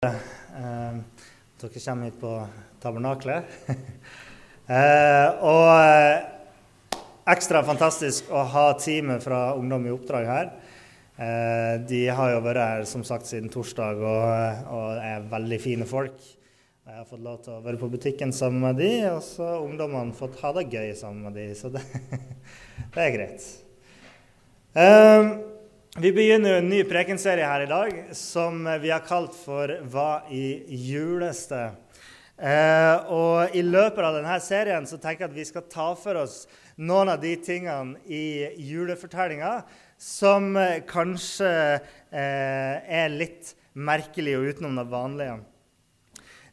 Eh, dere kommer hit på tabernaklet. eh, og eh, ekstra fantastisk å ha teamet fra Ungdom i oppdrag her. De har jo vært her som sagt siden torsdag og, og er veldig fine folk. Jeg har fått lov til å være på butikken sammen med de, og så har ungdommene fått ha det gøy sammen med de, så det, det er greit. Vi begynner en ny prekenserie her i dag som vi har kalt for 'Hva i juleste?' Eh, og I løpet av denne serien så tenker jeg at vi skal ta for oss noen av de tingene i julefortellinga som kanskje eh, er litt merkelige og utenom det vanlige.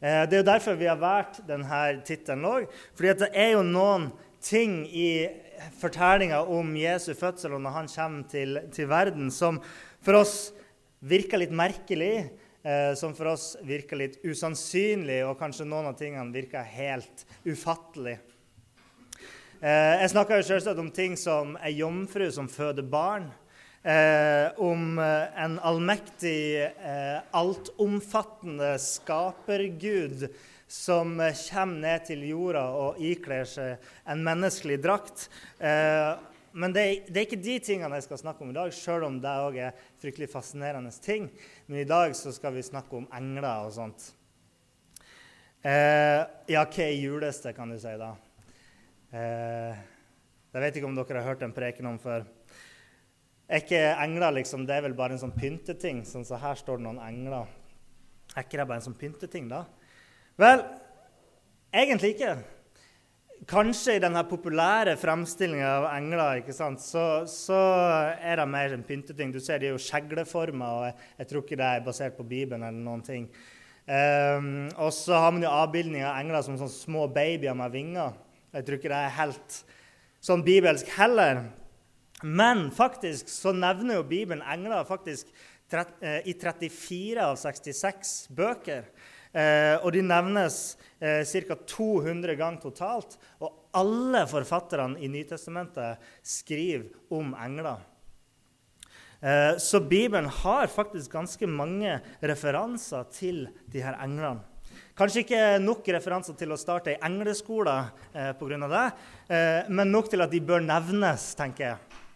Eh, det er jo derfor vi har valgt denne tittelen òg. fordi det er jo noen ting i fortellinga om Jesu fødsel og når han kommer til, til verden, som for oss virker litt merkelig, eh, som for oss virker litt usannsynlig, og kanskje noen av tingene virker helt ufattelig. Eh, jeg snakker jo selvsagt om ting som ei jomfru som føder barn. Eh, om eh, en allmektig, eh, altomfattende skapergud som eh, kommer ned til jorda og ikler seg en menneskelig drakt. Eh, men det er, det er, ikke de tingene jeg skal snakke om i dag, sjøl om det òg er fryktelig fascinerende ting. Men i dag så skal vi snakke om engler og sånt. Eh, ja, hva er juleste, kan du si da? Jeg vet ikke om dere har hørt en preken om før. Er ikke engler liksom, det er vel bare en sånn pynteting? Sånn så her står det noen engler. Er ikke det bare en sånn pynteting, da? Vel, egentlig ikke. Kanskje i denne populære fremstillinga av engler ikke sant, så, så, er det mer en pynteting. Du ser de er jo skjegleforma, og jeg, jeg, tror ikke det er basert på Bibelen. eller noen ting. Um, og så har man jo avbildning av engler som sånne små babyer med vinger. Jeg tror ikke det er helt sånn bibelsk heller. Men faktisk så nevner jo Bibelen engler faktisk eh, i 34 av 66 bøker. Eh, og de nevnes eh, ca. 200 ganger totalt. Og alle forfatterne i Nytestamentet skriver om engler. Eh, så Bibelen har faktisk ganske mange referanser til de her englene. Kanskje ikke nok referanser til å starte ei engleskole eh, pga. det, eh, men nok til at de bør nevnes, tenker jeg.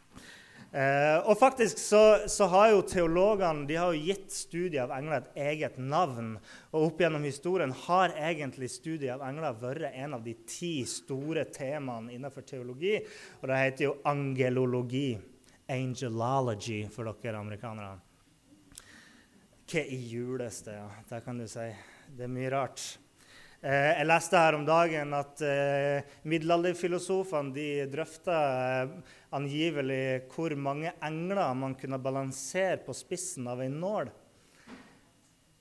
Eh, og faktisk så, så, har jo teologene de har jo gitt studiet av engler et eget navn. Og opp gjennom historien har egentlig studiet av engler vært en av de ti store temaene innenfor teologi. Og det heter jo angelologi. Angelology for dere amerikanere. Hva i juleste, ja. Det kan du si. Det er mye rart. Eh, jeg leste her om dagen at eh, middelalderfilosofene de drøfta eh, angivelig hvor mange engler man kunne balansere på spissen av en nål.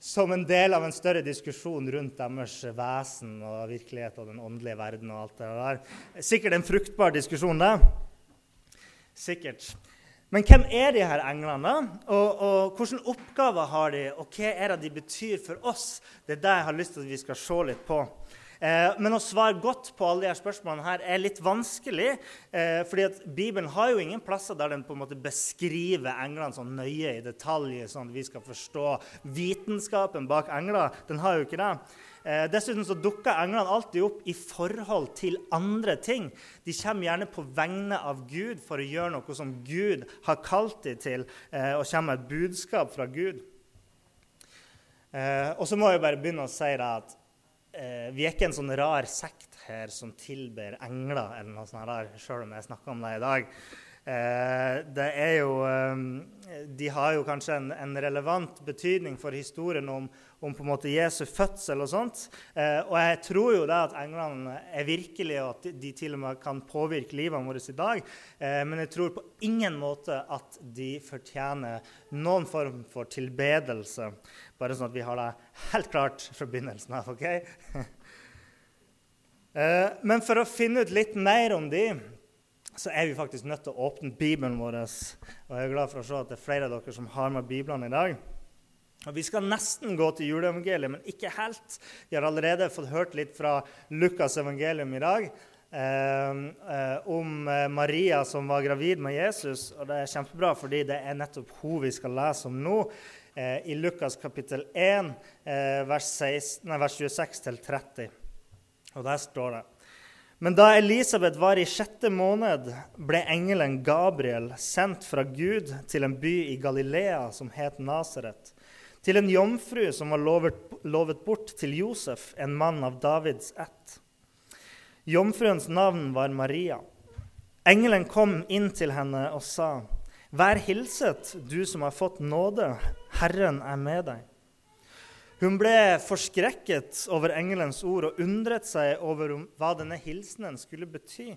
Som en del av en større diskusjon rundt deres vesen og virkelighet og den åndelige verden. og alt det der. Sikkert en fruktbar diskusjon, det. Sikkert. Men hvem er de her englene? Og, og hvilke oppgaver har de, og hva er det de betyr for oss? Det er det jeg har lyst til at vi skal se litt på. Eh, men å svare godt på alle disse spørsmålene her er litt vanskelig. Eh, fordi at Bibelen har jo ingen plasser der den på en måte beskriver englene sånn nøye i detalj, sånn at vi skal forstå vitenskapen bak engler. Den har jo ikke det. Eh, dessuten så dukker englene alltid opp i forhold til andre ting. De kommer gjerne på vegne av Gud for å gjøre noe som Gud har kalt dem til, eh, og kommer med et budskap fra Gud. Eh, og så må jeg bare begynne å si at eh, vi er ikke en sånn rar sekt her som tilber engler, eller noe sånt der, sjøl om jeg snakker om det i dag. Eh, det er jo, eh, de har jo kanskje en, en relevant betydning for historien om, om, på en måte Jesu fødsel og sånt. Eh, og jeg tror jo det at englene er virkelige, og at de til og med kan påvirke livet vårt i dag. men jeg tror på ingen måte at de fortjener noen form for tilbedelse. Bare sånn at vi har det helt klart fra begynnelsen av. ok? men for å finne ut litt mer om de, så er vi faktisk nødt til å åpne Bibelen vår. Og jeg er glad for å se at det er flere av dere som har med Bibelen i dag. Og Vi skal nesten gå til juleevangeliet, men ikke helt. Vi har allerede fått hørt litt fra Lukas' evangelium i dag. Eh, eh, om eh, Maria som var gravid med Jesus. Og det er kjempebra, fordi det er nettopp hun vi skal lese om nå. eh, i Lukas kapittel 1, eh, vers, 16, nei, vers 26-30. Og der står det Men da Elisabeth var i sjette måned, ble engelen Gabriel sendt fra Gud til en by i Galilea som het Nasaret, til en jomfru som var lovet, lovet bort til Josef, en mann av Davids ett. Jomfruens navn var Maria. Engelen kom inn til henne og sa, Vær hilset, du som har fått nåde. Herren er med deg. Hun ble forskrekket over engelens ord og undret seg over hva denne hilsenen skulle bety.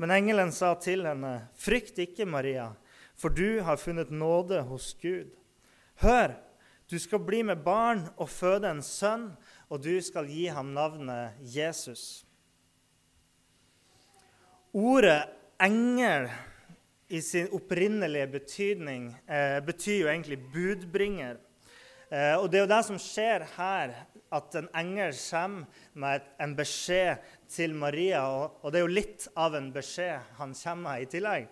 Men engelen sa til henne, 'Frykt ikke, Maria, for du har funnet nåde hos Gud.' 'Hør, du skal bli med barn og føde en sønn, og du skal gi ham navnet Jesus.' Ordet engel i sin opprinnelige betydning eh, betyr jo egentlig budbringer. Eh, og det er jo det som skjer her, at en engel kommer med en beskjed til Maria. Og, og det er jo litt av en beskjed han kommer med i tillegg.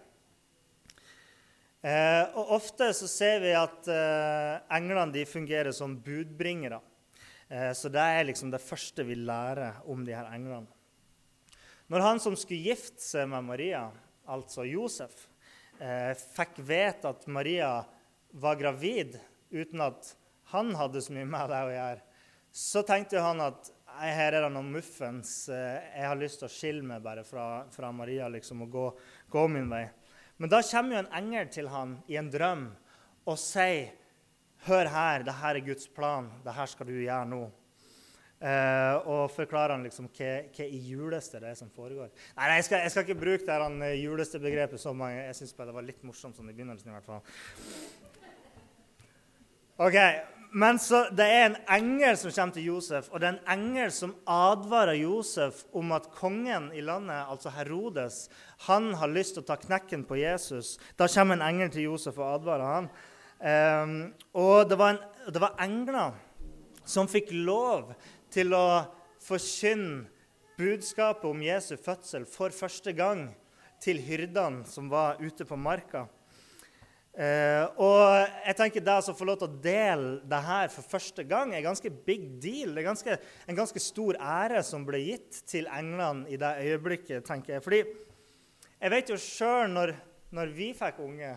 Eh, og Ofte så ser vi at eh, englene de fungerer som budbringere. Eh, så det er liksom det første vi lærer om de her englene. Når han som skulle gifte seg med Maria, altså Josef, eh, fikk vite at Maria var gravid uten at han hadde så mye med det å gjøre, så tenkte han at her er det noen muffens. Eh, jeg har lyst til å skille meg bare fra, fra Maria liksom, og gå, gå, min vei. Men da kommer jo en engel til han i en drøm og sier Hør her, det her er Guds plan. Det her skal du gjøre nå. Uh, og forklarer han liksom hva, hva i juleste det er som foregår. Nei, jeg skal, jeg skal ikke bruke det juleste-begrepet så mange. Jeg syns det var litt morsomt sånn i begynnelsen. i hvert fall. Ok, Men så det er en engel som kommer til Josef, og det er en engel som advarer Josef om at kongen i landet, altså Herodes, han har lyst til å ta knekken på Jesus. Da kommer en engel til Josef og advarer han. Um, og det var, en, det var engler som fikk lov til å forkynne budskapet om Jesu fødsel for første gang til hyrdene som var ute på marka. Eh, og jeg tenker det å få lov til å dele det her for første gang er ganske big deal. Det er ganske, en ganske stor ære som ble gitt til englene i det øyeblikket. tenker jeg. Fordi jeg vet jo sjøl, når, når, vi fikk unge,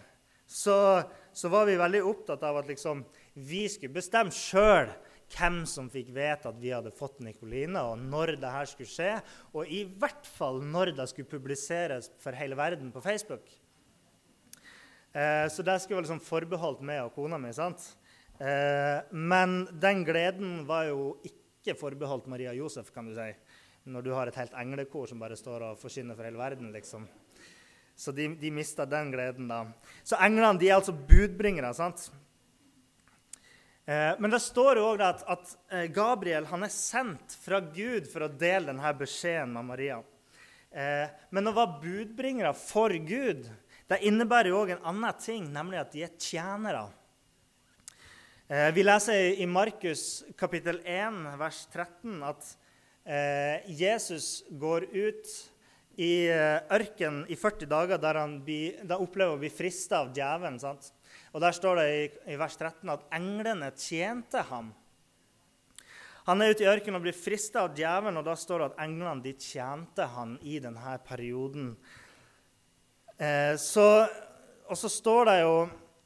så, så, var vi veldig opptatt av at liksom, vi skulle bestemme sjøl hvem som fikk vite at vi hadde fått Nikoline, og når det her skulle skje. Og i hvert fall når det skulle publiseres for hele verden på Facebook. Eh, så det skulle være liksom forbeholdt meg og kona mi. sant? Eh, men den gleden var jo ikke forbeholdt Maria Josef, kan du si. Når du har et helt englekor som bare står og forkynner for hele verden. liksom. Så de, de mista den gleden, da. Så englene de er altså budbringere. sant? Eh, men det står jo òg at, at, Gabriel han er sendt fra Gud for å dele denne beskjeden med Maria. Men å være budbringere for Gud det innebærer jo òg en annen ting, nemlig at de er tjenere. Vi leser i Markus kapittel 1, vers 13, at Jesus går ut i ørkenen i 40 dager der han opplever å bli frista av djevelen. sant? Og Der står det i, vers 13 at englene tjente ham. Han er ute i ørkenen og blir frista av djevelen, og da står det at englene de tjente han i denne perioden. Eh, så, og så står det jo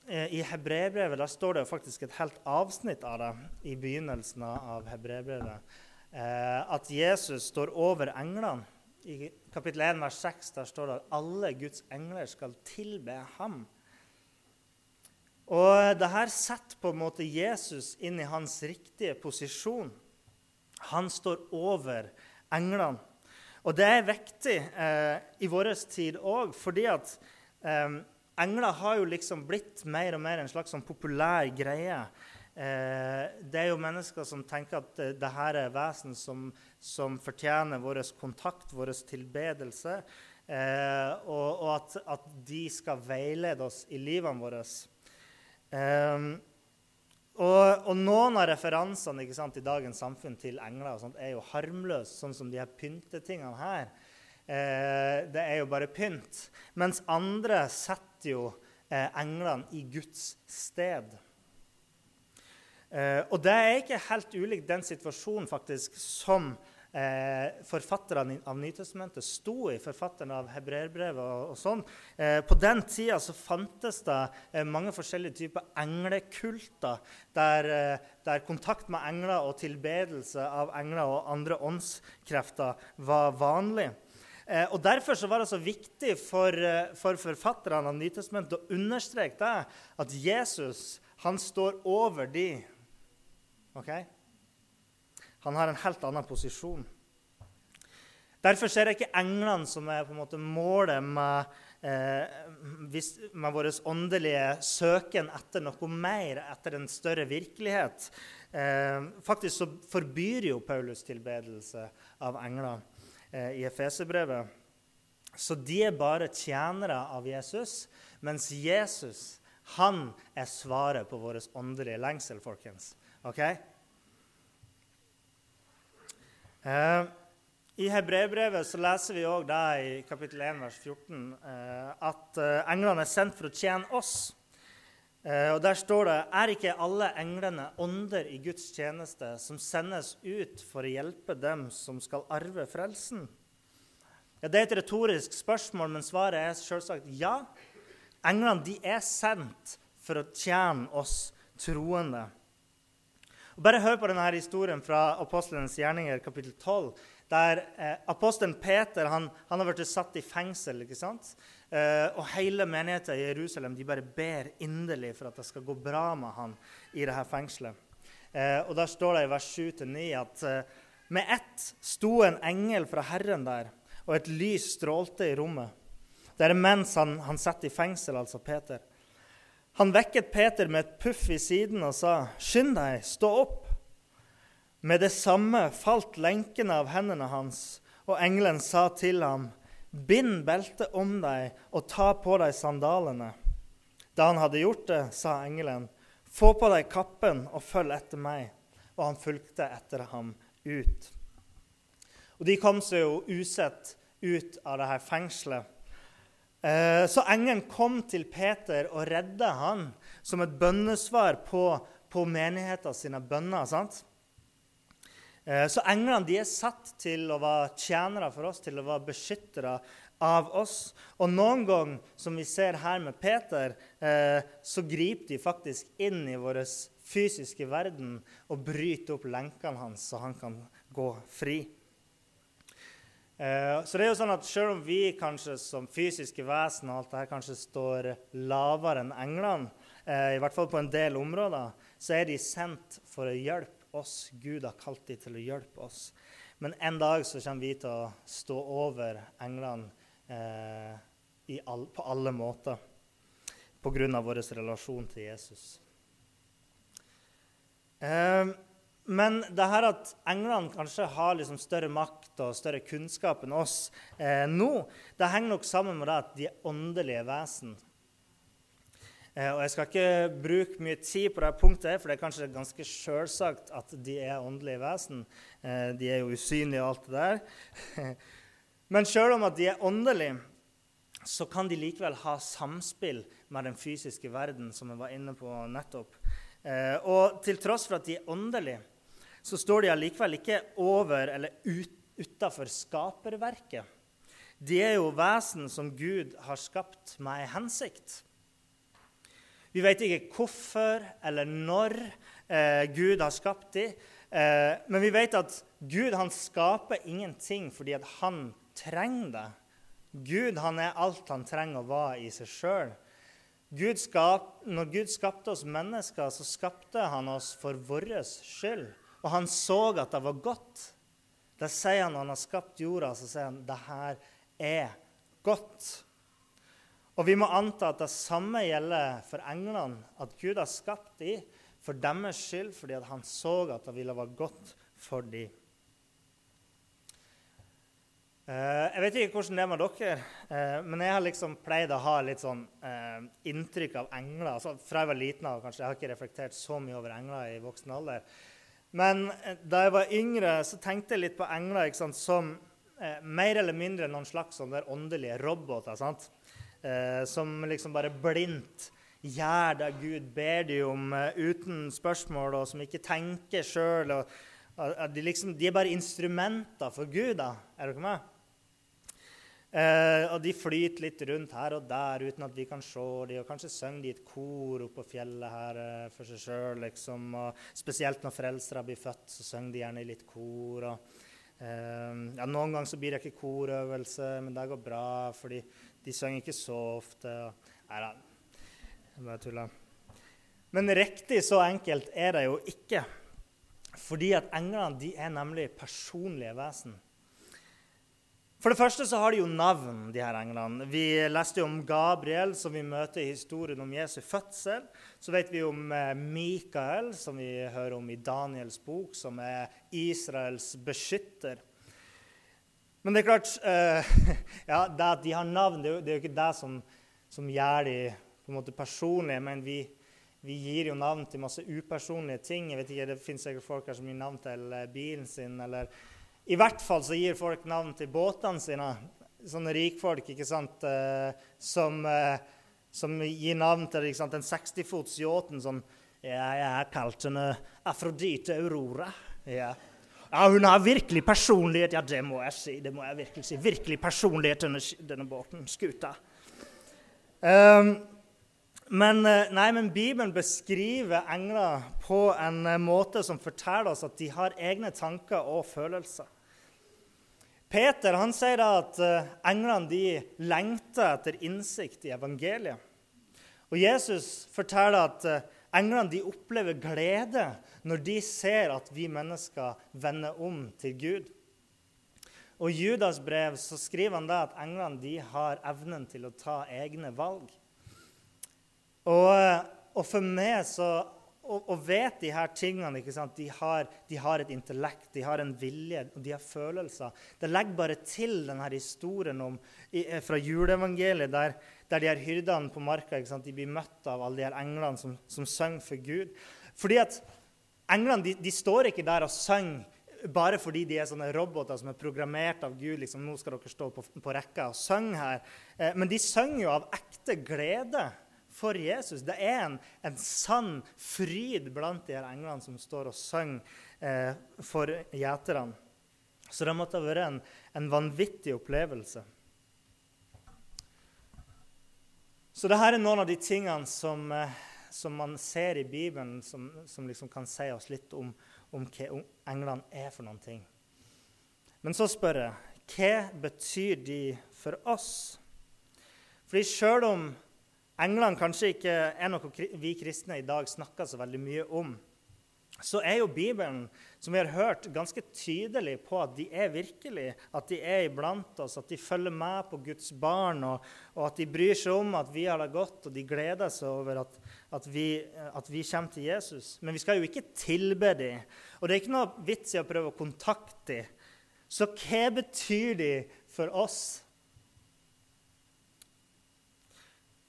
eh, i hebreerbrevet der står det jo faktisk et helt avsnitt av det i begynnelsen av hebreerbrevet. Eh, at Jesus står over englene. I kapittel 1, vers 6 der står det at alle Guds engler skal tilbe ham. Og det her setter på en måte Jesus inn i hans riktige posisjon. Han står over englene. Og det er viktig eh, i vår tid òg, fordi at eh, engler har jo liksom blitt mer og mer en slags sånn populær greie. Eh, det er jo mennesker som tenker at eh, det her er vesen som, som fortjener vår kontakt, vår tilbedelse, eh, og, og at, at, de skal veilede oss i livene våre. Um, og, og, noen av referansene sant, i dagens samfunn til engler sånt, er jo harmløse, sånn som de her pyntetingene her. Eh, det er jo bare pynt. Mens andre setter jo eh, englene i Guds sted. Eh, og det er ikke helt ulikt den situasjonen faktisk som eh, forfatterne av Nytestamentet sto i, forfatterne av hebreerbrevet og, og sånn. Eh, på den tida så fantes det eh, mange forskjellige typer englekulter, der, eh, der, kontakt med engler og tilbedelse av engler og andre åndskrefter var vanlig. Eh, og Derfor så var det så viktig for, for forfatterne av Nytestamentet å understreke det, at Jesus han står over de Ok? Han har en helt annen posisjon. Derfor ser jeg ikke englene som er på en måte målet med, eh, med vår åndelige søken etter noe mer, etter en større virkelighet. Eh, faktisk så forbyr jo Paulus tilbedelse av engler eh, i Efeserbrevet. Så de er bare tjenere av Jesus, mens Jesus han er svaret på vår åndelige lengsel, folkens. Ok? Eh, I Hebreerbrevet leser vi òg i kapittel 1, vers 14 eh, at eh, englene er sendt for å tjene oss. Og Der står det er ikke alle englene ånder i Guds tjeneste som sendes ut for å hjelpe dem som skal arve frelsen? Ja, Det er et retorisk spørsmål, men svaret er selvsagt ja. Englene de er sendt for å tjene oss troende. Bare hør på denne historien fra Apostlenes gjerninger, kapittel 12. Der eh, apostelen Peter han, han har blitt satt i fengsel. ikke sant? Eh, og hele menigheten i Jerusalem de bare ber inderlig for at det skal gå bra med han i dette fengselet. Eh, og Der står det i vers 7-9 at eh, med ett sto en engel fra Herren der, og et lys strålte i rommet. Det er mens han, han satt i fengsel, altså Peter. Han vekket Peter med et puff i siden og sa, 'Skynd deg, stå opp.' Med det samme falt lenkene av hendene hans, og engelen sa til ham, 'Bind beltet om deg og ta på deg sandalene.' Da han hadde gjort det, sa engelen, 'Få på deg kappen og følg etter meg.' Og han fulgte etter ham ut. Og De kom seg jo usett ut av dette fengselet. Eh, så engelen kom til Peter og redda han som et bønnesvar på, på menigheten sine bønner. sant? Eh, så englene de er satt til å være tjenere for oss, til å være beskyttere av oss. Og noen gang, som vi ser her med Peter, eh, så griper de faktisk inn i vår fysiske verden og bryter opp lenkene hans, så han kan gå fri. Eh, så det er jo sånn at Selv om vi kanskje som fysiske vesen og alt det her kanskje står lavere enn englene, eh, i hvert fall på en del områder, så er de sendt for å hjelpe oss. Gud har kalt dem til å hjelpe oss. Men en dag så kommer vi til å stå over englene eh, all, på alle måter pga. vår relasjon til Jesus. Eh, men det her at englene kanskje har liksom større makt og større kunnskap enn oss eh, nå, det henger nok sammen med det at de er åndelige vesen. Eh, og Jeg skal ikke bruke mye tid på det punktet, for det er kanskje ganske selvsagt at de er åndelige vesen. Eh, de er jo usynlige og alt det der. Men selv om at de er åndelige, så kan de likevel ha samspill med den fysiske verden, som jeg var inne på nettopp. Eh, og til tross for at de er åndelige, så står de allikevel ikke over eller ut, utafor skaperverket. De er jo vesen som Gud har skapt med ei hensikt. Vi vet ikke hvorfor eller når eh, Gud har skapt dem. Eh, men vi vet at Gud han skaper ingenting fordi han trenger det. Gud han er alt han trenger å være i seg sjøl. Når Gud skapte oss mennesker, så skapte han oss for vår skyld. Og han så at det var godt. Det sier han når han har skapt jorda. Så sier han det her er godt. Og vi må anta at det samme gjelder for englene. At Gud har skapt dem for deres skyld, fordi han så at det ville være godt for dem. Eh, jeg vet ikke hvordan det er med dere, eh, men jeg har liksom pleid å ha litt sånn uh, inntrykk av engler. Altså, fra jeg var liten av, kanskje. Jeg har ikke reflektert så mye over engler i voksen alder. Men eh, da jeg var yngre, så tenkte jeg litt på engler sant, som eh, mer eller mindre noen slags sånne åndelige roboter. Eh, som liksom bare blindt gjør det Gud ber de om eh, uten spørsmål, og som ikke tenker sjøl. De, liksom, de, er bare instrumenter for Gud. da. Er dere med? Uh, og de flyter litt rundt her og der uten at vi kan se dem. Og kanskje synger de et kor oppe på fjellet her eh, for seg sjøl. Liksom. Og spesielt når foreldre blir født, så synger de gjerne i litt kor. Og, eh, ja, noen ganger så blir det ikke korøvelse, men det går bra, fordi de synger ikke så ofte. Nei da, jeg bare tuller. Men riktig så enkelt er det jo ikke. Fordi at englene de er nemlig personlige vesen. For det første så har de jo navn, de her englene. Vi leste jo om Gabriel, som vi møter i historien om Jesu fødsel. Så vet vi om eh, Mikael, som vi hører om i Daniels bok, som er Israels beskytter. Men det er klart uh, ja, Det at de har navn, det er jo, det er jo ikke det som, som, gjør de på en måte personlige. Men vi, vi, gir jo navn til masse upersonlige ting. Jeg vet ikke, Det finnes sikkert folk her som gir navn til eh, bilen sin eller i hvert fall så gir folk navn til båtene sine. Sånne rikfolk ikke sant, eh, som, eh, som, gir navn til sant, den 60-fots yachten som ja, Jeg har kalt henne Afrodite Aurora. Ja. ja. hun har virkelig personlighet. Ja, det må jeg si. Det må jeg virkelig si. Virkelig personlighet, denne, denne båten. Skuta. Um, men, eh, nei, men Bibelen beskriver engler på en eh, måte som forteller oss at de har egne tanker og følelser. Peter han sier at eh, englene de lengter etter innsikt i evangeliet. Og Jesus forteller at eh, englene de opplever glede når de ser at vi mennesker vender om til Gud. Og I Judas brev så skriver han da at englene de har evnen til å ta egne valg. Og, eh, og for meg så og, og, vet de her tingene. De har, de har, et intellekt, de har en vilje og de har følelser. Det legger bare til denne historien om, i, eh, fra juleevangeliet, der, der, de her hyrdene på marka? De blir møtt av alle de her englene som, som synger for Gud. Fordi at Englene de, de står ikke der og synger bare fordi de er sånne roboter som er programmert av Gud. liksom, nå skal dere stå på, på rekka og synge her. Eh, men de synger jo av ekte glede for Jesus. Det er en, en sann fryd blant de her englene som står og synger eh, for gjeterne. Så det måtte ha vært en, en, vanvittig opplevelse. Så dette er noen av de tingene som, eh, som man ser i Bibelen, som, som liksom kan si oss litt om, om hva englene er for noen ting. Men så spør jeg hva betyr de for oss? Fordi sjøl om englene kanskje ikke er noe vi kristne i dag snakker så veldig mye om, så er jo Bibelen, som vi har hørt, ganske tydelig på at de er virkelig, at de er iblant oss, at de følger med på Guds barn, og, og at de bryr seg om at vi har det godt, og de gleder seg over at, at, vi, at vi, kommer til Jesus. Men vi skal jo ikke tilbe dem. Og det er ikke noe vits i å prøve å kontakte dem. Så hva betyr de for oss?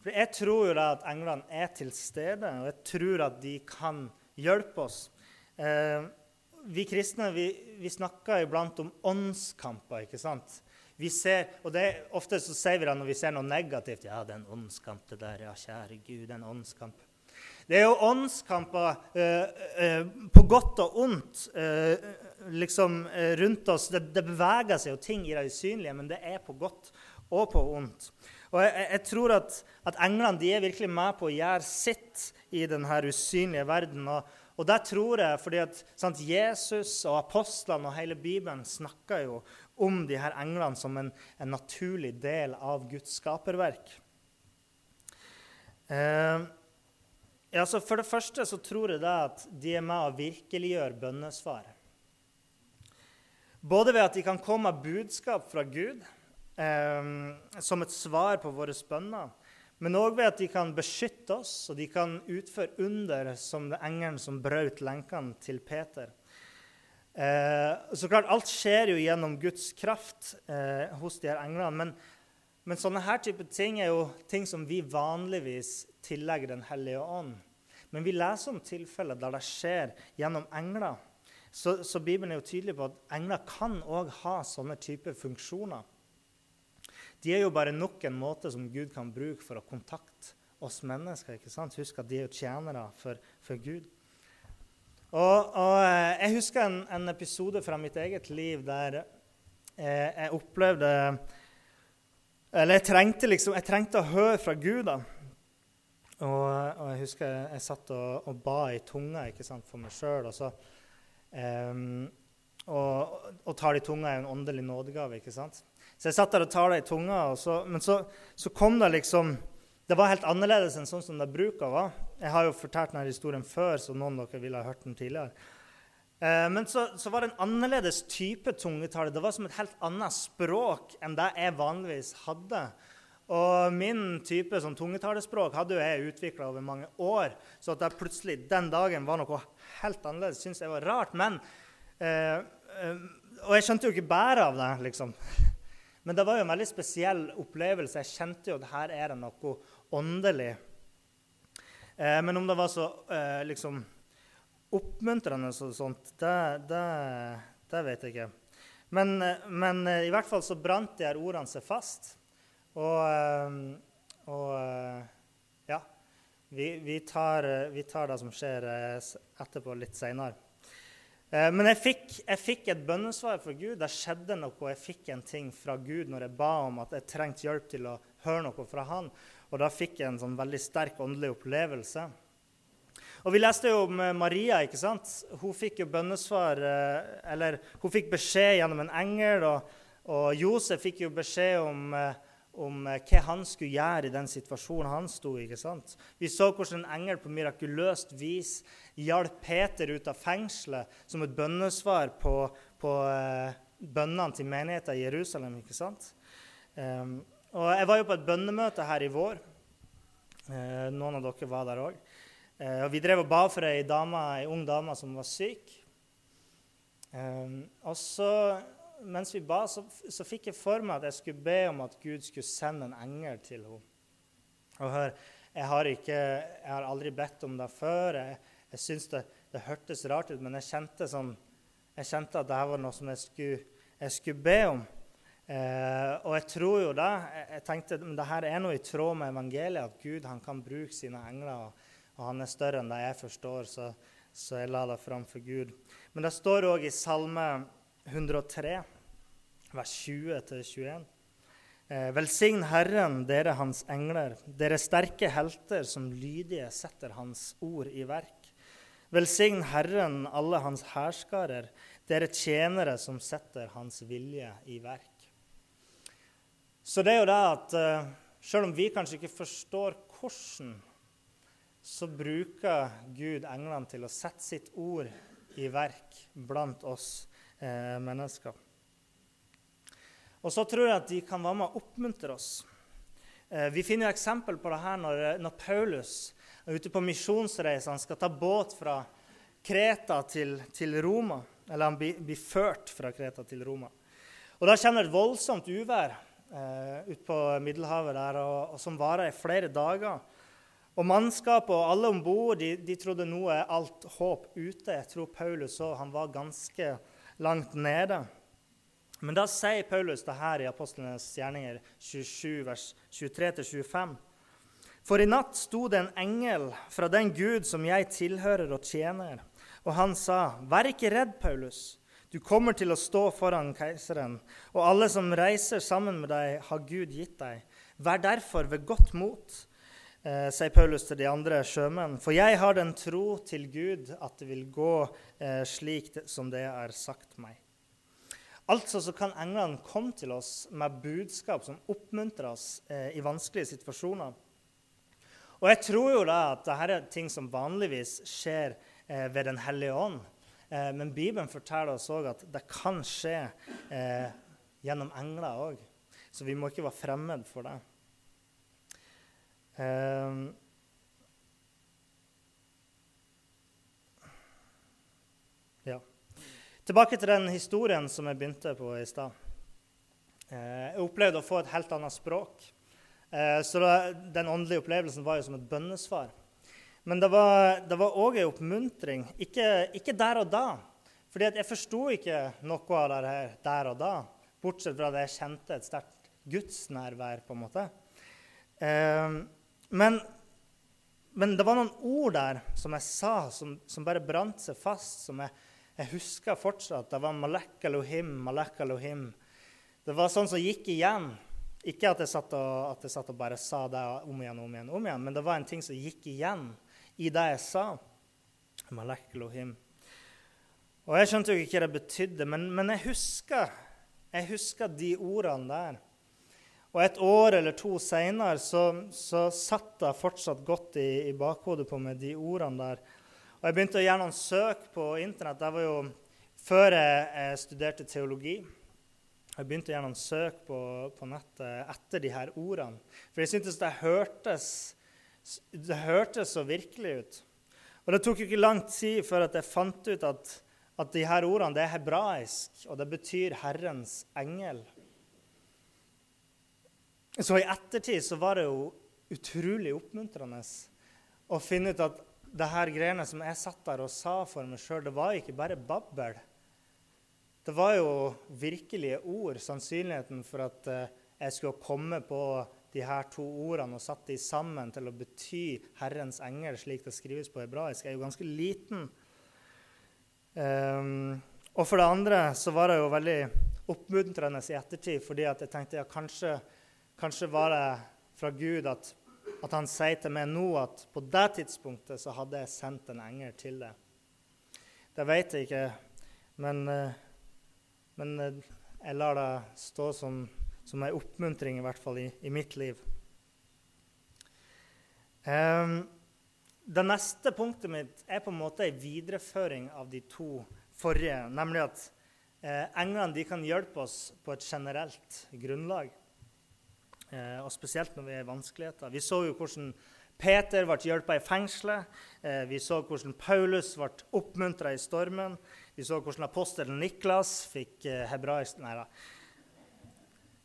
For Jeg tror jo da at englene er til stede, og jeg tror at de kan hjelpe oss. Eh, vi kristne vi, vi snakker iblant om åndskamper. ikke sant? Vi ser, og det, Ofte så sier vi det når vi ser noe negativt. Ja, det er en åndskamp, det der. Ja, kjære Gud, det er en åndskamp. Det er jo åndskamper eh, eh, på godt og ondt eh, liksom eh, rundt oss. Det, det, beveger seg jo ting i det usynlige, men det er på godt og på ondt. Og jeg, jeg tror at, at englene er virkelig med på å gjøre sitt i denne usynlige verden. Og, og der tror jeg fordi at sant, Jesus og apostlene og hele Bibelen snakker jo om de her englene som en, en naturlig del av Guds skaperverk. Eh, ja, for det første så tror jeg at de er med og virkeliggjør bønnesvaret. Både ved at de kan komme med budskap fra Gud som et svar på våre bønner. Men òg ved at de kan beskytte oss, og de kan utføre under som det engelen som brøt lenkene til Peter. Eh, så klart, Alt skjer jo gjennom Guds kraft eh, hos de her englene. Men, men, sånne her type ting er jo ting som vi vanligvis tillegger Den hellige ånd. Men vi leser om tilfeller der det skjer gjennom engler. Så, så Bibelen er jo tydelig på at engler kan òg ha sånne typer funksjoner. De er jo bare nok en måte som Gud kan bruke for å kontakte oss mennesker. ikke sant? Husk at de er jo tjenere for, for Gud. Og, og, eh, Jeg husker en, en, episode fra mitt eget liv der jeg, jeg opplevde Eller jeg trengte, liksom, jeg trengte å høre fra Gud. da. Og, og, jeg husker jeg, jeg satt og, og, ba i tunga ikke sant, for meg sjøl. Og um, og, og tar i tunga er en åndelig nådegave. ikke sant? Så jeg satt der og tar i tunga, så, men så, så, kom det liksom Det var helt annerledes enn sånn som det bruker være. Jeg har jo fortalt denne historien før, så noen av dere ville ha hørt den tidligere. Eh, men så, så, var det en annerledes type tungetale. Det var som et helt annet språk enn det jeg vanligvis hadde. Og min type sånn tungetalespråk hadde jo jeg utvikla over mange år. Så at det plutselig den dagen var noe helt annerledes, syns jeg var rart. Men, eh, eh, og jeg skjønte jo ikke bæret av det, liksom. Men det var jo en veldig spesiell opplevelse. Jeg kjente jo at her er det noe åndelig. Eh, men om det var så eh, liksom oppmuntrende og sånt, det, det, det, vet jeg ikke. Men, eh, men eh, i hvert fall så brant de her ordene seg fast. Og, ehm, og eh, ja. Vi, vi, tar, vi, tar, det som skjer eh, etterpå, litt seinere. Eh, men jeg fikk, jeg fikk, et bønnesvar fra Gud. Det skjedde noe. Jeg fikk en ting fra Gud når jeg ba om at jeg trengte hjelp til å høre noe fra Han. Og da fikk jeg en sånn veldig sterk åndelig opplevelse. Og Vi leste jo om Maria. ikke sant? Hun fikk jo bønnesvar, eller hun fikk beskjed gjennom en engel. Og, og Josef fikk jo beskjed om om eh, hva han skulle gjøre i den situasjonen han sto i. ikke sant? Vi så hvordan en engel på mirakuløst vis hjalp Peter ut av fengselet som et bønnesvar på, på uh, bønnene til menigheten i Jerusalem. ikke sant? Um, og Jeg var jo på et bønnemøte her i vår. Uh, noen av dere var der òg. Uh, og vi drev og ba for ei, dame, ei ung dame som var syk. Um, og så mens vi ba, så, så, fikk jeg for meg at jeg skulle be om at Gud skulle sende en engel til henne. Og hør, jeg har, ikke, jeg har aldri bedt om det før. Jeg, jeg syns det, det, hørtes rart ut, men jeg kjente, sånn, jeg kjente at dette var noe som jeg skulle, jeg skulle be om. Eh, og jeg tror jo det. Jeg tenkte men det her er noe i tråd med evangeliet, at Gud han kan bruke sine engler. Og, og han er større enn det jeg forstår, så, så jeg la det fram for Gud. Men det står òg i Salme 103, vers 20-21. Eh, velsign Herren, dere hans engler, dere sterke helter som lydige setter hans ord i verk. Velsign Herren, alle hans hærskarer, dere tjenere som setter hans vilje i verk. Så det er jo det at uh, selv om vi kanskje ikke forstår hvordan, så bruker Gud englene til å sette sitt ord i verk blant oss eh, mennesker. Og så tror jeg at de kan være med å oppmuntre oss. Eh, vi finner jo eksempel på det her når, når Paulus er ute på misjonsreise. Han skal ta båt fra Kreta til, til Roma. Eller han blir, blir, ført fra Kreta til Roma. Og Da kommer et voldsomt uvær eh, ut på Middelhavet der, og, og som varer i flere dager. Og Mannskapet og alle om bord de, de, trodde nå er alt håp ute. Jeg tror Paulus så, han var ganske langt nede. Men da sier Paulus det her i Apostlenes gjerninger 27, vers 23-25. For i natt sto det en engel fra den Gud som jeg tilhører og tjener, og han sa, Vær ikke redd, Paulus. Du kommer til å stå foran keiseren, og alle som reiser sammen med deg, har Gud gitt deg. Vær derfor ved godt mot, eh, sier Paulus til de andre sjømenn. For jeg har den tro til Gud at det vil gå eh, slik som det er sagt meg. Altså så kan englene komme til oss med budskap som oppmuntrer oss eh, i vanskelige situasjoner. Og jeg tror jo da at dette er ting som vanligvis skjer eh, ved Den hellige ånd. Eh, men Bibelen forteller oss òg at det kan skje eh, gjennom engler òg. Så vi må ikke være fremmed for det. ja. Tilbake til den historien som jeg begynte på i stad. Eh, jeg opplevde å få et helt annet språk. Eh, så den åndelige opplevelsen var jo som et bønnesvar. Men det var òg en oppmuntring. Ikke, ikke, der og da. Fordi jeg forsto ikke noe av det her der og da, bortsett fra at jeg kjente et sterkt gudsnærvær. på en måte. Eh, men men det var noen ord der som jeg sa, som, som bare brant seg fast, som jeg, jeg husker fortsatt. Det var Malek Elohim, Malek Elohim. Det var sånn som gikk igjen. Ikke at jeg, satt og, at jeg satt og bare sa det om igjen om igjen, om igjen, men det var en ting som gikk igjen i det jeg sa. Og jeg skjønte jo ikke hva det betydde, men, men jeg husker jeg husker de ordene der. Og et år eller to seinere så, så satt det fortsatt godt i, i, bakhodet på meg, de ordene der. Og jeg begynte å gjøre noen søk på Internett. Det var jo før jeg, jeg studerte teologi. Jeg begynte å søke på, på, nettet etter de her ordene. For jeg syntes det hørtes, det hørtes så virkelig ut. Og det tok jo ikke lang tid før jeg fant ut at, at de her ordene det er hebraisk, og det betyr 'Herrens engel'. Så i ettertid så var det jo utrolig oppmuntrende å finne ut at det her greiene som jeg satt der og sa for meg sjøl, det var ikke bare babbel. Det var jo virkelige ord. Sannsynligheten for at eh, jeg skulle komme på de her to ordene og satt de sammen til å bety 'Herrens engel', slik det skrives på hebraisk, er jo ganske liten. Um, og for det andre så var det jo veldig oppmuntrende i ettertid, fordi at jeg tenkte ja, kanskje, kanskje var det fra Gud at, at, han sier til meg nå at på det tidspunktet så hadde jeg sendt en engel til deg. Det vet jeg ikke, men, eh, men eh, jeg lar det stå som som en oppmuntring, i hvert fall i, i mitt liv. Um, det neste punktet mitt er på en måte en videreføring av de to forrige, nemlig at eh, englene kan hjelpe oss på et generelt grunnlag. Eh, og spesielt når vi er i vanskeligheter. Vi så jo hvordan Peter ble hjulpet i fengselet. Eh, vi så hvordan Paulus ble oppmuntra i stormen. Vi så hvordan apostelen Niklas fikk eh, hebraisk Nei da.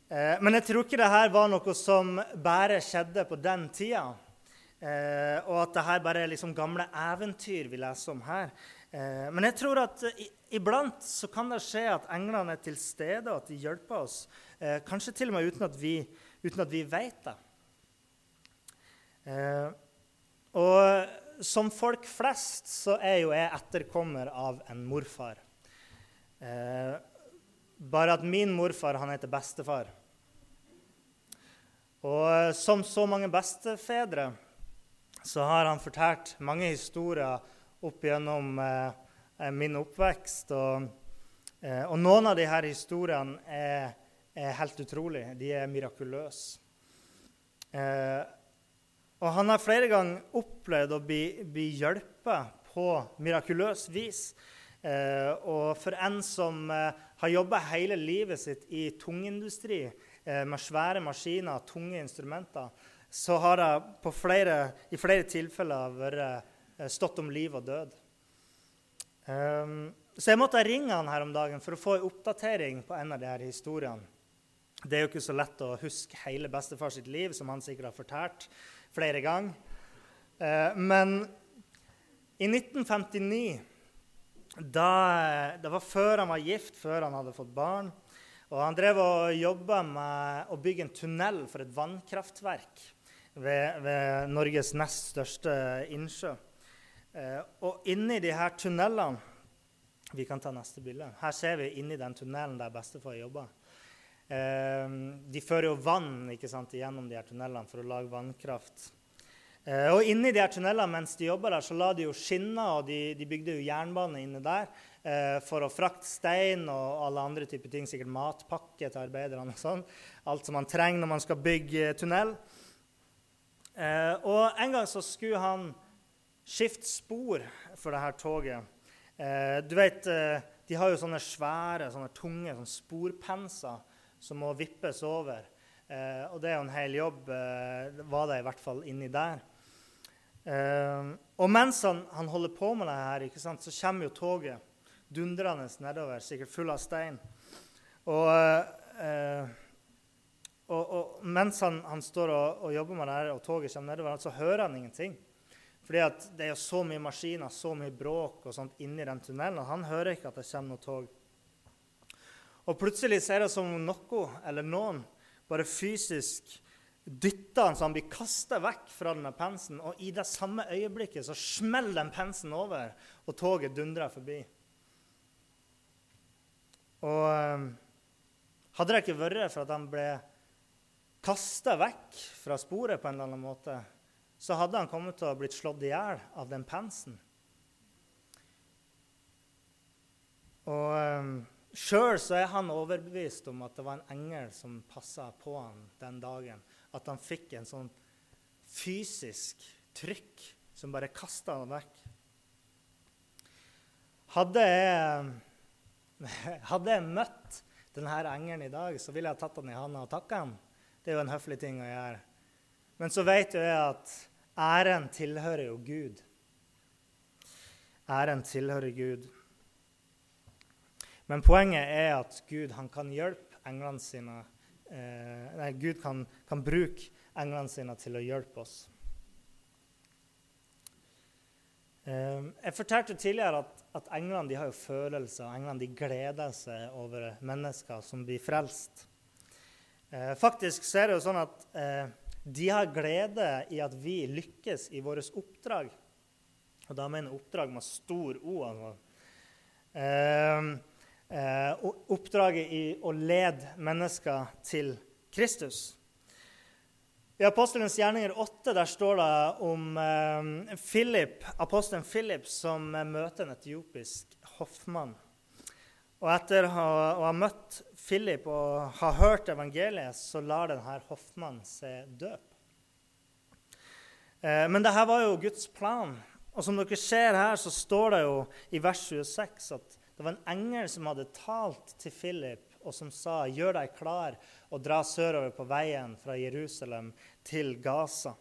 Eh, men jeg tror ikke det her var noe som bare skjedde på den tida. Eh, og at det her bare er liksom gamle eventyr vi leser om her. Men jeg tror at iblant så kan det skje at englene er til stede, og at de hjelper oss. Kanskje til og med uten at vi, uten at vi vet det. Og som folk flest så er jo jeg etterkommer av en morfar. Eh, bare at min morfar han heter bestefar. Og som så mange bestefedre så har han fortalt mange historier opp gjennom eh, min oppvekst. Og, eh, og, noen av disse historiene er, er, helt utrolige. De er mirakuløse. Eh, og han har flere ganger opplevd å bli, bli hjulpet på mirakuløst vis. Eh, og for en som eh, har jobba hele livet sitt i tungindustri eh, med svære maskiner, tunge instrumenter, så har det flere, i flere tilfeller vært stått om liv og død. Um, så jeg måtte ringe han her om dagen for å få en oppdatering på en av de her historiene. Det er jo ikke så lett å huske hele bestefars liv, som han sikkert har fortalt flere ganger. Uh, men i 1959 da, det var før han var gift, før han hadde fått barn. Og han drev og jobba med å bygge en tunnel for et vannkraftverk ved, ved Norges nest største innsjø. Eh, og inni de her tunnelene Vi kan ta neste bilde. Her ser vi inni den tunnelen der bestefar jobba. Eh, de fører jo vann ikke sant, gjennom de her tunnelene for å lage vannkraft. Eh, og inni de her tunnelene mens de jobba der, så la de jo skinner, og de, de bygde jo jernbane inne der eh, for å frakte stein og alle andre typer ting. Sikkert matpakke til arbeiderne og sånn. Alt som man trenger når man skal bygge tunnel. Eh, og en gang så skulle han skifte spor for det her toget. Du vet, de har jo sånne svære, sånne tunge sånne sporpenser som må vippes over. Eh, og det er jo en hel jobb, var det i hvert fall inni der. Eh, og mens han, han, holder på med det her, sant, så kommer jo toget dundrende nedover, sikkert full av stein. Og, uh, og, og mens han, han står og, og, jobber med det her, og toget kommer nedover, så hører han ingenting. Fordi det er jo så mye maskiner, så mye bråk og sånt inni den tunnelen. og Han hører ikke at det kommer noe tog. Og plutselig så er det som om noe eller noen bare fysisk dytter han så han blir kasta vekk fra denne pensen. Og i det samme øyeblikket så smeller den pensen over, og toget dundrer forbi. Og eh, hadde det ikke vært for at han ble kasta vekk fra sporet på en eller annen måte, så hadde han kommet til å blitt slått i hjel av den pensen. Og um, Sjøl er han overbevist om at det var en engel som passa på han den dagen. At han fikk en sånn fysisk trykk som bare kasta han vekk. Hadde jeg, hadde jeg møtt denne engelen i dag, så ville jeg tatt han i handa og takka ham. Det er jo en høflig ting å gjøre. Men så vet jo jeg at æren tilhører jo Gud. Æren tilhører Gud. Men poenget er at Gud kan hjelpe englene sine eh, Nei, Gud kan, kan, bruke englene sine til å hjelpe oss. Eh, jeg fortalte tidligere at, at englene har følelser. og Englene gleder seg over mennesker som blir frelst. Eh, faktisk så er det jo sånn at eh, de har glede i at vi lykkes i vårt oppdrag. Og da mener oppdrag med stor O. Altså. Eh, eh, oppdraget i å lede mennesker til Kristus. I Apostelens gjerninger 8 der står det om eh, Philip, apostelen Philip som møter en etiopisk hoffmann. Og etter å ha, møtt Philip og ha hørt evangeliet, så lar denne hoffmannen seg døpe. Eh, men dette var jo Guds plan. Og som dere ser her, så står det jo i vers 26 at det var en engel som hadde talt til Philip, og som sa, 'Gjør deg klar og dra sørover på veien fra Jerusalem til Gaza'.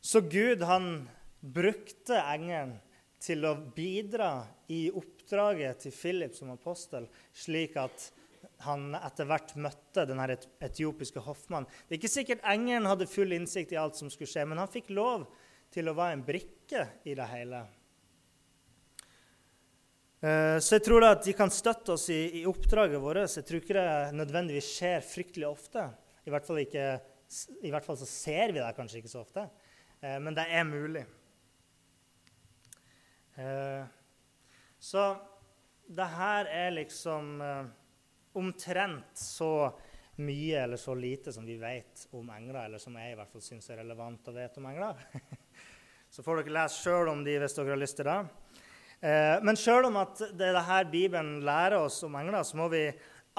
Så Gud han brukte engelen til å bidra i oppdraget til Philip som apostel, slik at han etter hvert møtte den etiopiske hoffmannen. Det er ikke sikkert engelen hadde full innsikt i alt som skulle skje, men han fikk lov til å være en brikke i det hele. Eh, så jeg tror at de kan støtte oss i, i oppdraget vårt. Jeg tror ikke det nødvendigvis skjer fryktelig ofte. I hvert ikke, i hvert fall så ser vi det kanskje ikke så ofte, eh, men det er mulig. Eh, så det her er liksom omtrent så mye eller så lite som vi vet om engler, eller som jeg i hvert fall syns er relevant å vite om engler. så får dere lese sjøl om de hvis dere har lyst til det. Eh, men sjøl om at det er det her Bibelen lærer oss om engler, så må vi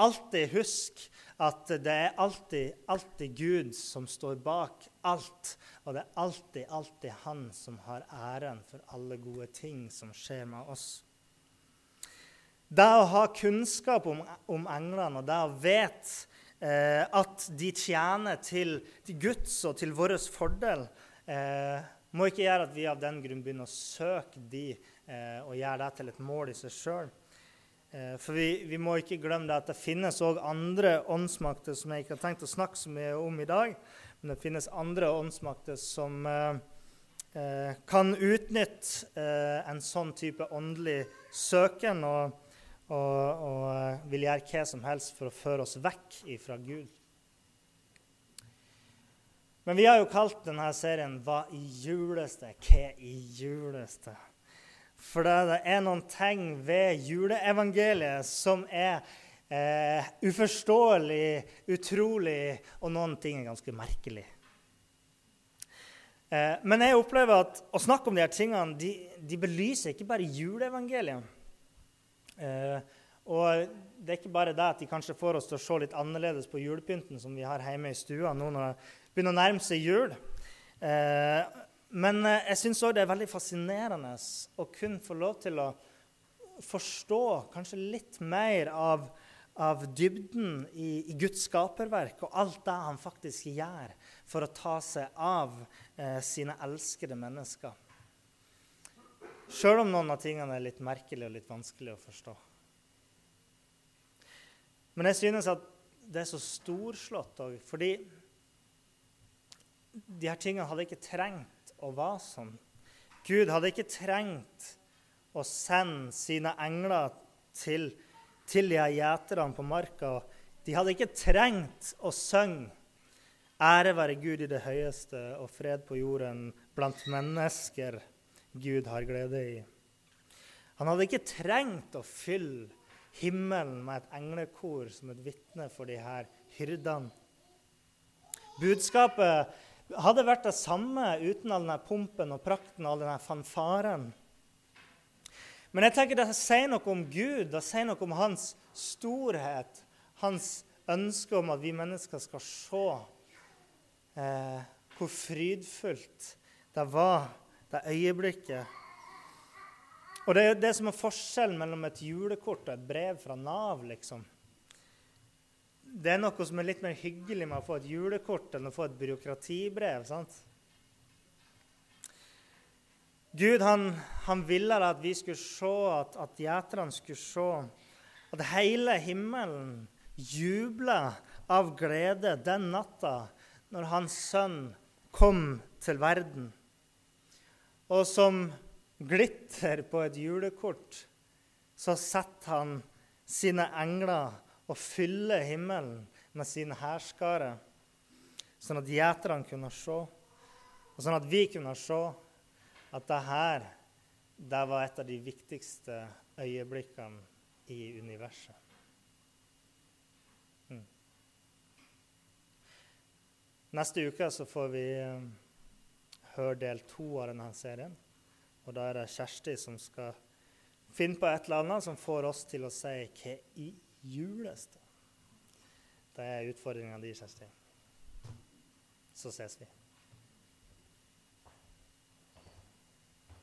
alltid huske at det er alltid, alltid Gud som står bak alt. Og det er alltid, alltid Han som har æren for alle gode ting som skjer med oss. Det å ha kunnskap om, om englene og det å vite eh, at de tjener til, til, Guds og til vår fordel, eh, må ikke gjøre at vi av den grunn begynner å søke de og gjøre det til et mål i seg sjøl. Eh, for vi, vi, må ikke glemme det at det finnes òg andre åndsmakter som jeg ikke har tenkt å snakke så mye om i dag. Men det finnes andre åndsmakter som eh, eh kan utnytte eh, en sånn type åndelig søken og, og, og eh, vil gjøre hva som helst for å føre oss vekk ifra Gud. Men vi har jo kalt denne serien 'Hva i juleste'? Hva i juleste? For det er noen ting ved juleevangeliet som er eh, uforståelig, utrolig, og noen ting er ganske merkelig. Eh, men jeg opplever at å snakke om de her tingene de, de belyser ikke bare juleevangeliet. Eh, og det er ikke bare det at de kanskje får oss til å se litt annerledes på julepynten som vi har hjemme i stua nå når det begynner å nærme seg jul. Eh, men eh, jeg syns òg det er veldig fascinerende å kun få lov til å forstå kanskje litt mer av, av dybden i, i, Guds skaperverk og alt det han faktisk gjør for å ta seg av eh, sine elskede mennesker. Sjøl om noen av tingene er litt merkelige og litt vanskelig å forstå. Men jeg synes at det er så storslått òg, fordi de her tingene hadde ikke trengt å være sånn. Gud hadde ikke trengt å sende sine engler til, til de her gjeterne på marka. De hadde ikke trengt å synge Ære være Gud i det høyeste og fred på jorden blant mennesker Gud har glede i. Han hadde ikke trengt å fylle himmelen med et englekor som et vitne for de her hyrdene. Budskapet hadde vært det samme uten all denne pumpen og prakten og all denne fanfaren. Men jeg tenker det sier noe om Gud, det sier noe om hans storhet, hans ønske om at vi mennesker skal se eh, hvor frydfullt det var, det øyeblikket. Og det er det som er forskjellen mellom et julekort og et brev fra Nav. liksom. Det er noe som er litt mer hyggelig med å få et julekort enn å få et byråkratibrev. sant? Gud han, han ville at vi skulle se, at, at gjeterne skulle se, at hele himmelen jubla av glede den natta når hans sønn kom til verden. Og som glitter på et julekort, så setter han sine engler og fylle himmelen med sine hærskarer, sånn at gjeterne kunne se, og sånn at vi kunne se at det her det var et av de viktigste øyeblikkene i universet. Neste uke så får vi eh, høre del to av denne serien. Og da er det Kjersti som skal finne på et eller annet som får oss til å si 'Hva i juleste?' Det er utfordringa di, Kjersti. Så ses vi.